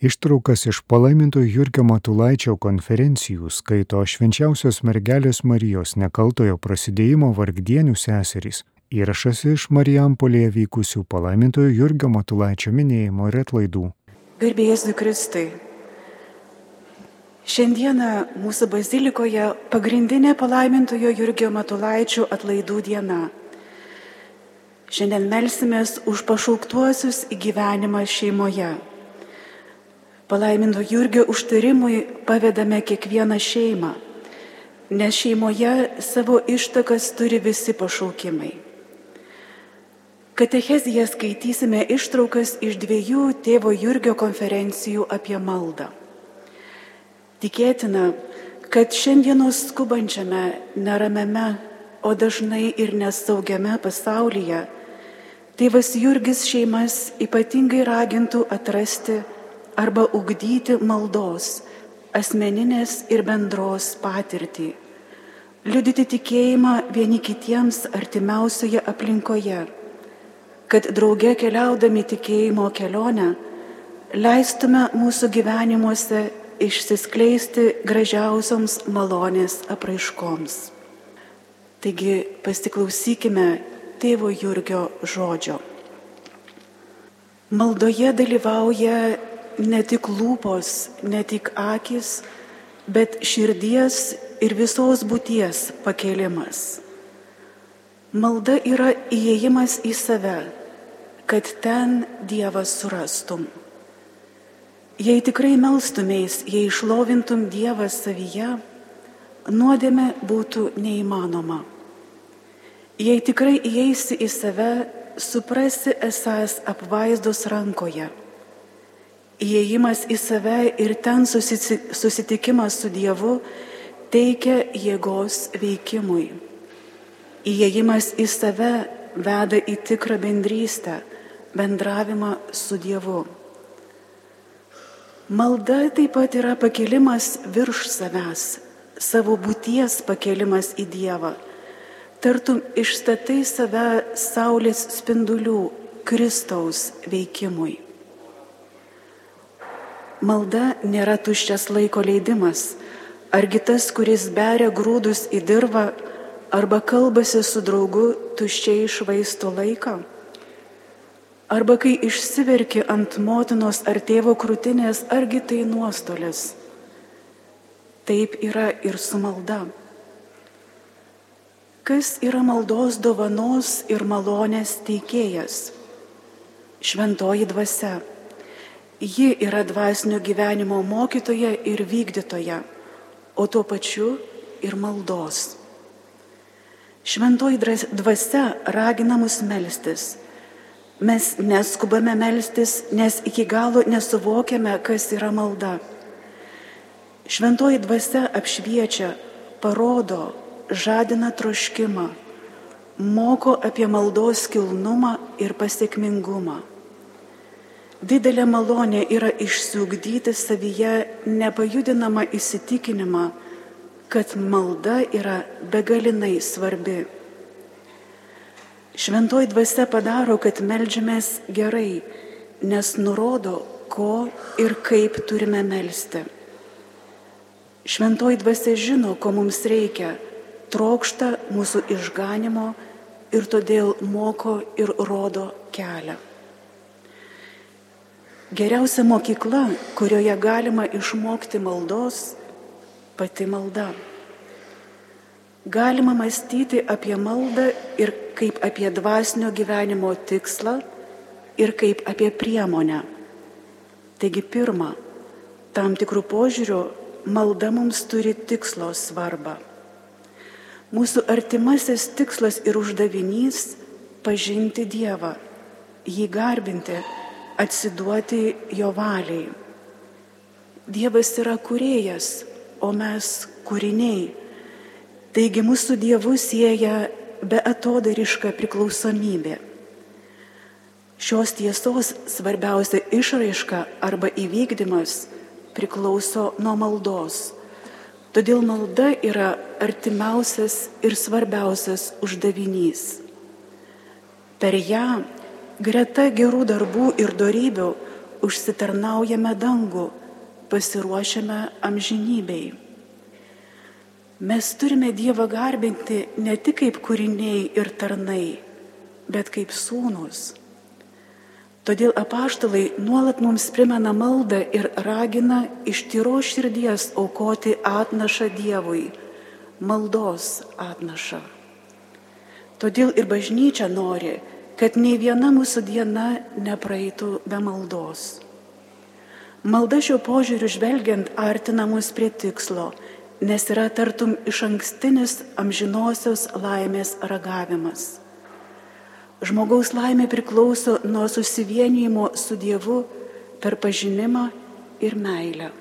Ištraukas iš palaiminto Jurgio Matulaičio konferencijų skaito švenčiausios mergelės Marijos nekaltojo prasidėjimo vargdienių seserys. Įrašas iš Marijampolėje vykusių palaimintojo Jurgio Matulaičio minėjimo ir atlaidų. Garbėjus Kristai. Šiandieną mūsų bazilikoje pagrindinė palaimintojo Jurgio Matulaičio atlaidų diena. Šiandien melsimės už pašauktuosius į gyvenimą šeimoje. Palaiminto Jurgio užtarimui pavedame kiekvieną šeimą, nes šeimoje savo ištakas turi visi pašaukimai. Katecheziją skaitysime ištraukas iš dviejų tėvo Jurgio konferencijų apie maldą. Tikėtina, kad šiandienos skubančiame, neramiame, o dažnai ir nesaugiame pasaulyje, tėvas Jurgis šeimas ypatingai ragintų atrasti arba ugdyti maldos, asmeninės ir bendros patirtį, liudyti tikėjimą vieni kitiems artimiausioje aplinkoje, kad drauge keliaudami tikėjimo kelionę leistume mūsų gyvenimuose išsiskleisti gražiausioms malonės apraiškoms. Taigi pasiklausykime tėvo Jurgio žodžio. Maldoje dalyvauja ne tik lūpos, ne tik akis, bet širdies ir visos būties pakėlimas. Malda yra įėjimas į save, kad ten Dievą surastum. Jei tikrai melstumės, jei išlovintum Dievą savyje, nuodėme būtų neįmanoma. Jei tikrai įeisi į save, suprasi esas apvaizdos rankoje Įėjimas į save ir ten susitikimas su Dievu teikia jėgos veikimui. Įėjimas į save veda į tikrą bendrystę, bendravimą su Dievu. Malda taip pat yra pakelimas virš savęs, savo būties pakelimas į Dievą. Tartum išstatai save Saulės spindulių Kristaus veikimui. Malda nėra tuščias laiko leidimas. Argi tas, kuris beria grūdus į dirvą arba kalbasi su draugu, tuščiai išvaisto laiką? Arba kai išsiverki ant motinos ar tėvo krūtinės, argi tai nuostolis? Taip yra ir su malda. Kas yra maldos dovanos ir malonės teikėjas? Šventoji dvasia Ji yra dvasinio gyvenimo mokytoja ir vykdytoja, o tuo pačiu ir maldos. Šventoji dvasia ragina mus melstis. Mes neskubame melstis, nes iki galo nesuvokiame, kas yra malda. Šventoji dvasia apšviečia, parodo, žadina troškimą, moko apie maldos kilnumą ir pasiekmingumą. Didelė malonė yra išsiugdyti savyje nepajudinamą įsitikinimą, kad malda yra begalinai svarbi. Šventoji dvasia padaro, kad melžiamės gerai, nes nurodo, ko ir kaip turime melstį. Šventoji dvasia žino, ko mums reikia, trokšta mūsų išganimo ir todėl moko ir rodo kelią. Geriausia mokykla, kurioje galima išmokti maldos, pati malda. Galima mąstyti apie maldą ir kaip apie dvasinio gyvenimo tikslą ir kaip apie priemonę. Taigi pirma, tam tikrų požiūrių malda mums turi tikslo svarbą. Mūsų artimasis tikslas ir uždavinys - pažinti Dievą, jį garbinti atsiduoti jo valiai. Dievas yra kurėjas, o mes kūriniai. Taigi mūsų Dievu sieja be atodariška priklausomybė. Šios tiesos svarbiausia išraiška arba įvykdymas priklauso nuo maldos. Todėl malda yra artimiausias ir svarbiausias uždavinys. Per ją greta gerų darbų ir darybių užsitarnaujame dangų, pasiruošiame amžinybei. Mes turime Dievą garbinti ne tik kaip kūriniai ir tarnai, bet kaip sūnus. Todėl apaštalai nuolat mums primena maldą ir ragina iš tyro širdies aukoti atnašą Dievui, maldos atnašą. Todėl ir bažnyčia nori, kad nei viena mūsų diena nepraeitų be maldos. Malda šio požiūriu žvelgiant artina mus prie tikslo, nes yra tartum iš ankstinis amžinosios laimės ragavimas. Žmogaus laimė priklauso nuo susivienijimo su Dievu per pažinimą ir meilę.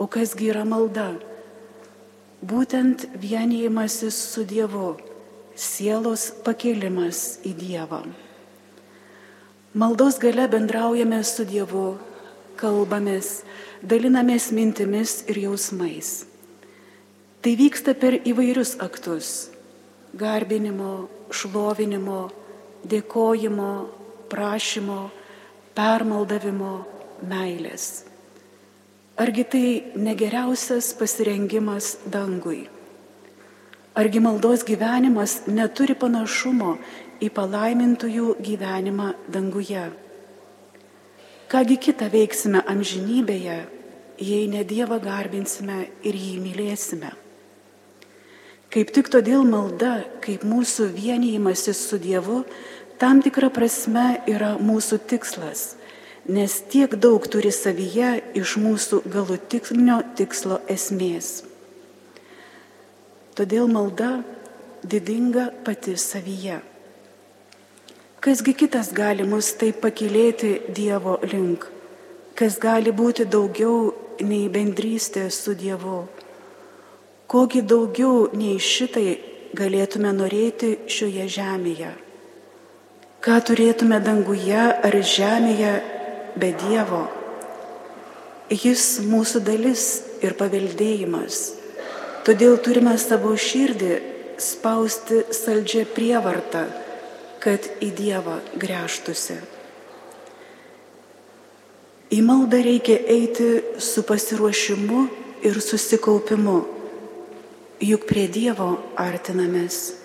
O kasgi yra malda? Būtent vienijimasis su Dievu sielos pakėlimas į Dievą. Maldos gale bendraujame su Dievu, kalbamės, dalinamės mintimis ir jausmais. Tai vyksta per įvairius aktus - garbinimo, šlovinimo, dėkojimo, prašymo, permaldavimo, meilės. Argi tai negeriausias pasirengimas dangui? Argi maldos gyvenimas neturi panašumo į palaimintųjų gyvenimą danguje? Kągi kitą veiksime amžinybėje, jei ne Dievą garbinsime ir jį mylėsime? Kaip tik todėl malda, kaip mūsų vienijimasis su Dievu, tam tikra prasme yra mūsų tikslas, nes tiek daug turi savyje iš mūsų galutinio tikslo esmės. Todėl malda didinga pati savyje. Kasgi kitas gali mus taip pakilėti Dievo link, kas gali būti daugiau nei bendrystė su Dievu. Kogi daugiau nei šitai galėtume norėti šioje žemėje. Ką turėtume danguje ar žemėje be Dievo? Jis mūsų dalis ir paveldėjimas Todėl turime savo širdį spausti saldžią prievartą, kad į Dievą grėžtusi. Į maldą reikia eiti su pasiruošimu ir susikaupimu, juk prie Dievo artinamės.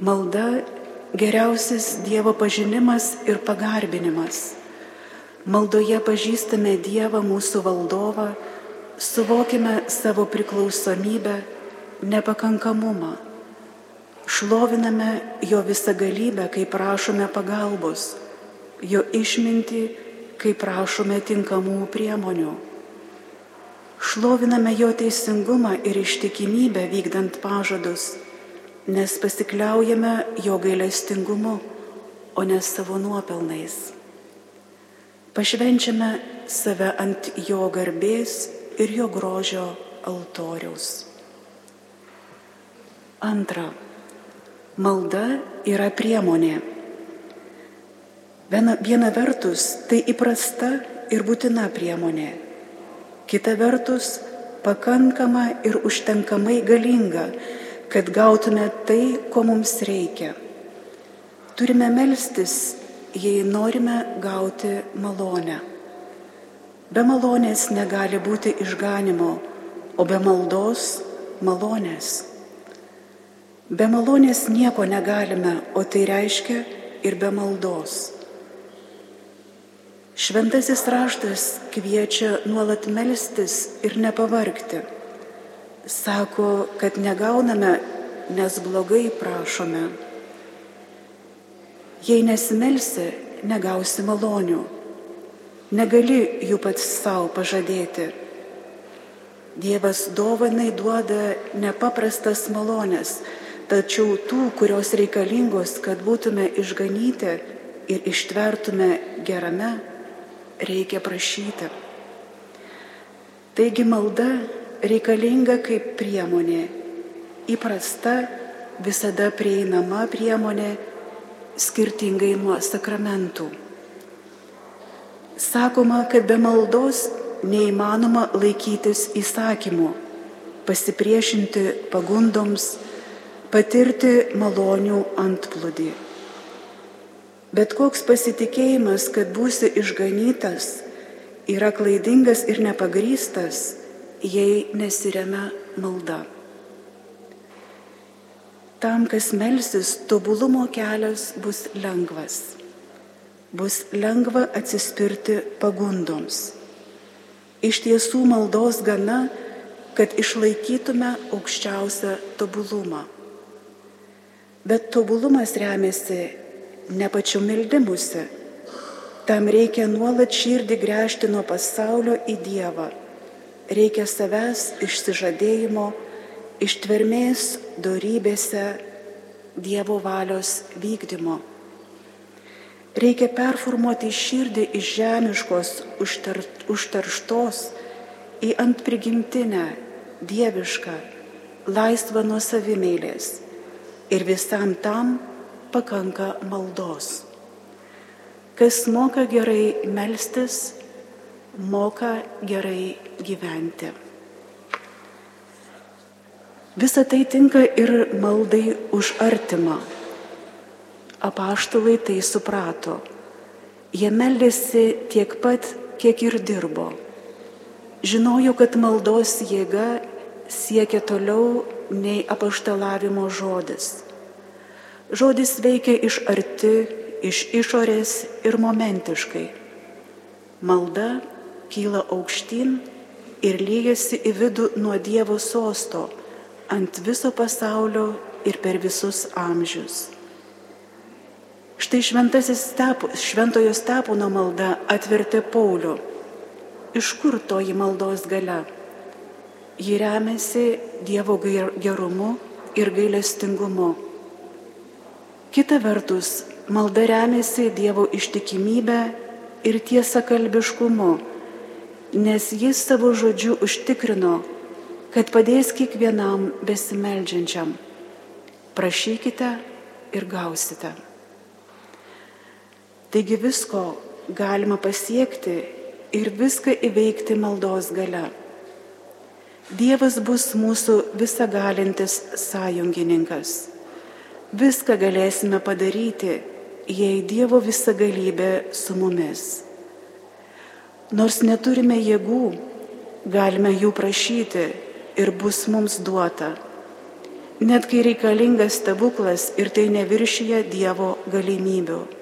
Malda geriausias Dievo pažinimas ir pagarbinimas. Maldoje pažįstame Dievą mūsų valdovą, suvokime savo priklausomybę, nepakankamumą, šloviname jo visą galybę, kai prašome pagalbos, jo išmintį, kai prašome tinkamų priemonių. Šloviname jo teisingumą ir ištikimybę vykdant pažadus, nes pasikliaujame jo gailestingumu, o ne savo nuopelnais. Pašvenčiame save ant jo garbės ir jo grožio altoriaus. Antra. Malda yra priemonė. Viena, viena vertus tai įprasta ir būtina priemonė. Kita vertus pakankama ir užtenkamai galinga, kad gautume tai, ko mums reikia. Turime melstis, jei norime gauti malonę. Be malonės negali būti išganimo, o be maldos malonės. Be malonės nieko negalime, o tai reiškia ir be maldos. Šventasis raštas kviečia nuolat melstis ir nepavargti. Sako, kad negauname, nes blogai prašome. Jei nesimelsi, negausi malonių Negali jų pats savo pažadėti. Dievas dovanai duoda nepaprastas malonės, tačiau tų, kurios reikalingos, kad būtume išganyti ir ištvertume gerame, reikia prašyti. Taigi malda reikalinga kaip priemonė, įprasta, visada prieinama priemonė, skirtingai nuo sakramentų. Sakoma, kad be maldos neįmanoma laikytis įsakymų, pasipriešinti pagundoms, patirti malonių antplūdį. Bet koks pasitikėjimas, kad būsi išganytas, yra klaidingas ir nepagrystas, jei nesiremia malda. Tam, kas melsis, tobulumo kelias bus lengvas. Bus lengva atsispirti pagundoms. Iš tiesų maldos gana, kad išlaikytume aukščiausią tobulumą. Bet tobulumas remiasi ne pačiu meldimusi. Tam reikia nuolat širdį gręžti nuo pasaulio į Dievą. Reikia savęs išsižadėjimo, ištvermės darybėse Dievo valios vykdymo. Reikia performuoti širdį iš žemiškos, užtar, užtarštos į ant prigimtinę, dievišką, laisvą nuo savimėlės. Ir visam tam pakanka maldos. Kas moka gerai melstis, moka gerai gyventi. Visa tai tinka ir maldai už artimą. Apaštalai tai suprato. Jie meldėsi tiek pat, kiek ir dirbo. Žinojo, kad maldos jėga siekia toliau nei apaštalavimo žodis. Žodis veikia iš arti, iš išorės ir momentiškai. Malda kyla aukštyn ir lygiasi į vidų nuo Dievo sosto, ant viso pasaulio ir per visus amžius. Štai stepo, šventojo stepono malda atvertė Paulių. Iš kur toji maldos gale? Ji remiasi Dievo gerumu ir gailestingumu Kita vertus, malda remiasi Dievo ištikimybę ir tiesa kalbiškumu, nes jis savo žodžiu užtikrino, kad padės kiekvienam besimeldžiančiam. Prašykite ir gausite. Taigi visko galima pasiekti ir viską įveikti maldos gale. Dievas bus mūsų visagalintis sąjungininkas. Viską galėsime padaryti, jei Dievo visagalybė su mumis. Nors neturime jėgų, galime jų prašyti ir bus mums duota. Net kai reikalingas stebuklas ir tai neviršyje Dievo galimybių.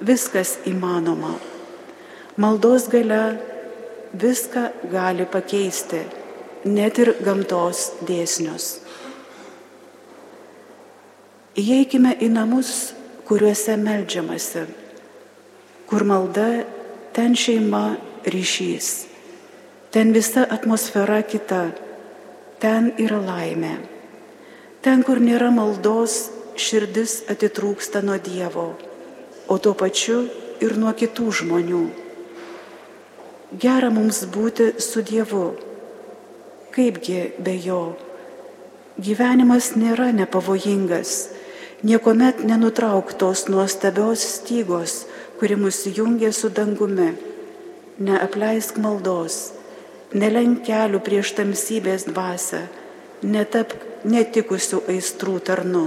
Viskas įmanoma. Maldos gale viską gali pakeisti, net ir gamtos dėsnius. Įeikime į namus, kuriuose melžiamasi, kur malda, ten šeima, ryšys, ten visa atmosfera kita, ten yra laimė. Ten, kur nėra maldos, širdis atitrūksta nuo Dievo, o tuo pačiu ir nuo kitų žmonių. Gera mums būti su Dievu. Kaipgi be jo? Gyvenimas nėra nepavojingas niekuomet nenutrauktos nuostabios stygos, kuri mus jungia su dangumi. Neapleisk maldos, nelenk kelių prieš tamsybės dvasę, netapk netikusių aistrų tarnu.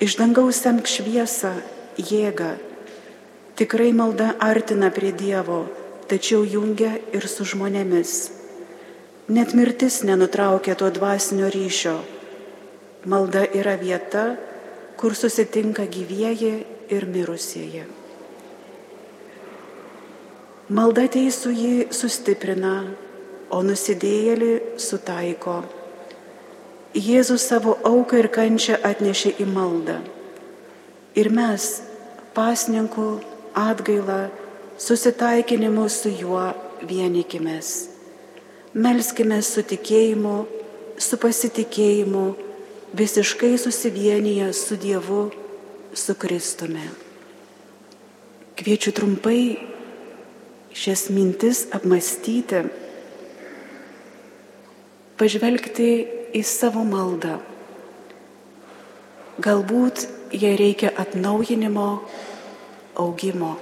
Iš dangaus semk šviesą, jėgą. Tikrai malda artina prie Dievo, tačiau jungia ir su žmonėmis. Net mirtis nenutraukia to dvasinio ryšio Malda yra vieta, kur susitinka gyvieji ir mirusieji. Malda teisų jį sustiprina, o nusidėjėlį sutaiko. Jėzus savo auką ir kančią atnešė į maldą. Ir mes, pasninkų atgailą, susitaikinimu su juo vienykimės. Melskime su tikėjimu, su pasitikėjimu visiškai susivienyje su Dievu, su Kristumi. Kviečiu trumpai šias mintis apmastyti, pažvelgti į savo maldą. Galbūt jai reikia atnaujinimo, augimo.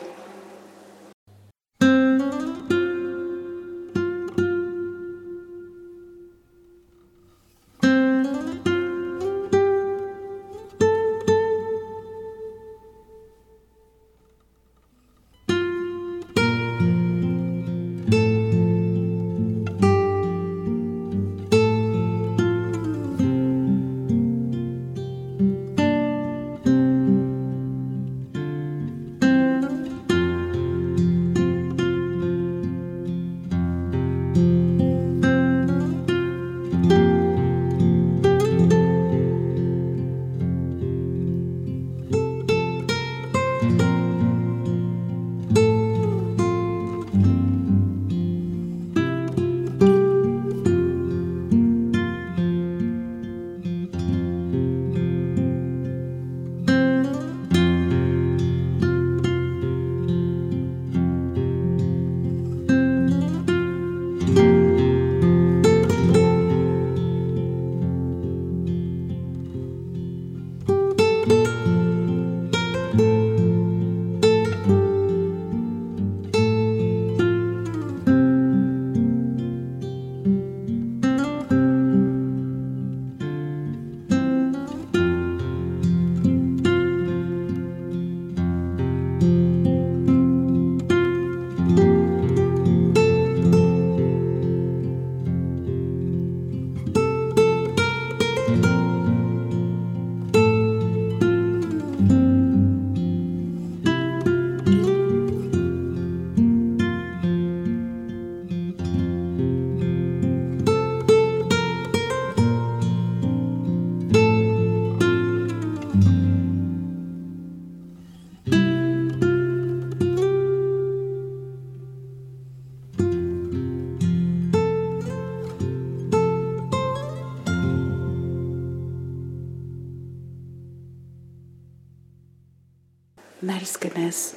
Melskimės.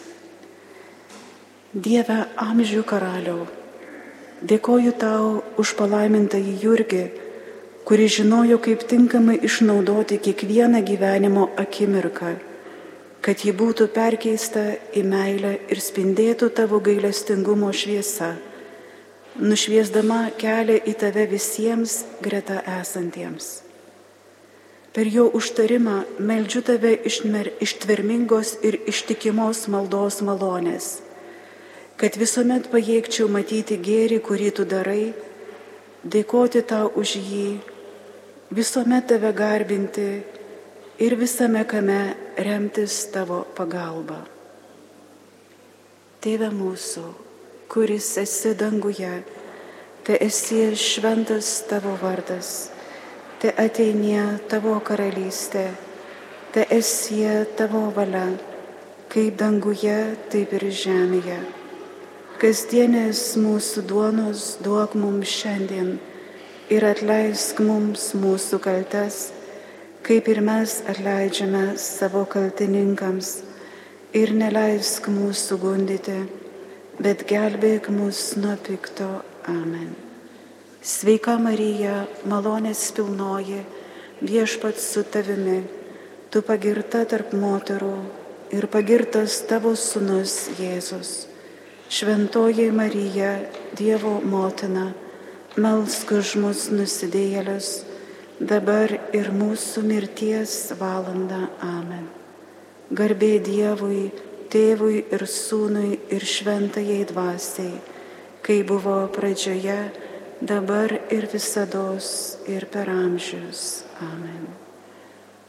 Dieve amžių karaliau, dėkoju tau už palaimintąjį Jurgį, kuris žinojo, kaip tinkamai išnaudoti kiekvieną gyvenimo akimirką, kad ji būtų perkeista į meilę ir spindėtų tavo gailestingumo šviesa, nušviesdama kelią į tave visiems greta esantiems. Per jo užtarimą meldžiu tave ištvermingos ir ištikimos maldos malonės, kad visuomet pajėgčiau matyti gėrį, kurį tu darai, dėkoti tau už jį, visuomet tave garbinti ir visame kame remtis tavo pagalba. Tėve mūsų, kuris esi danguje, te esi šventas tavo vardas te ateinie tavo karalystė, te esie tavo valia, kaip danguje, taip ir žemėje. Kasdienės mūsų duonos duok mums šiandien ir atleisk mums mūsų kaltes, kaip ir mes atleidžiame savo kaltininkams ir neleisk mūsų gundyti, bet gelbėk mus nuo pikto. Amen. Sveika Marija, malonės pilnoji, viešpats su tavimi, tu pagirta tarp moterų ir pagirtas tavo sunus Jėzus. Šventoji Marija, Dievo motina, melsk už mus nusidėjėlius, dabar ir mūsų mirties valanda. Amen. Garbė Dievui, Tėvui ir Sūnui ir Šventajai Dvasiai, kai buvo pradžioje, dabar ir visada ir per amžius. Amen.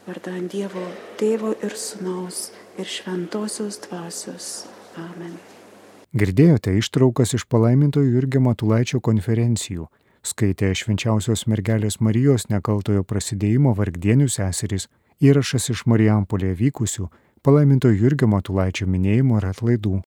Vardant Dievo Tėvo ir Sūnaus ir Šventosios Dvasios. Amen. Girdėjote ištraukas iš palaimintojo Jurgio Matulaičio konferencijų. Skaitė švenčiausios mergelės Marijos nekaltojo prasidėjimo vargdienių seserys, įrašas iš Marijampolėje vykusių palaimintojo Jurgio Matulaičio minėjimo ir atlaidų.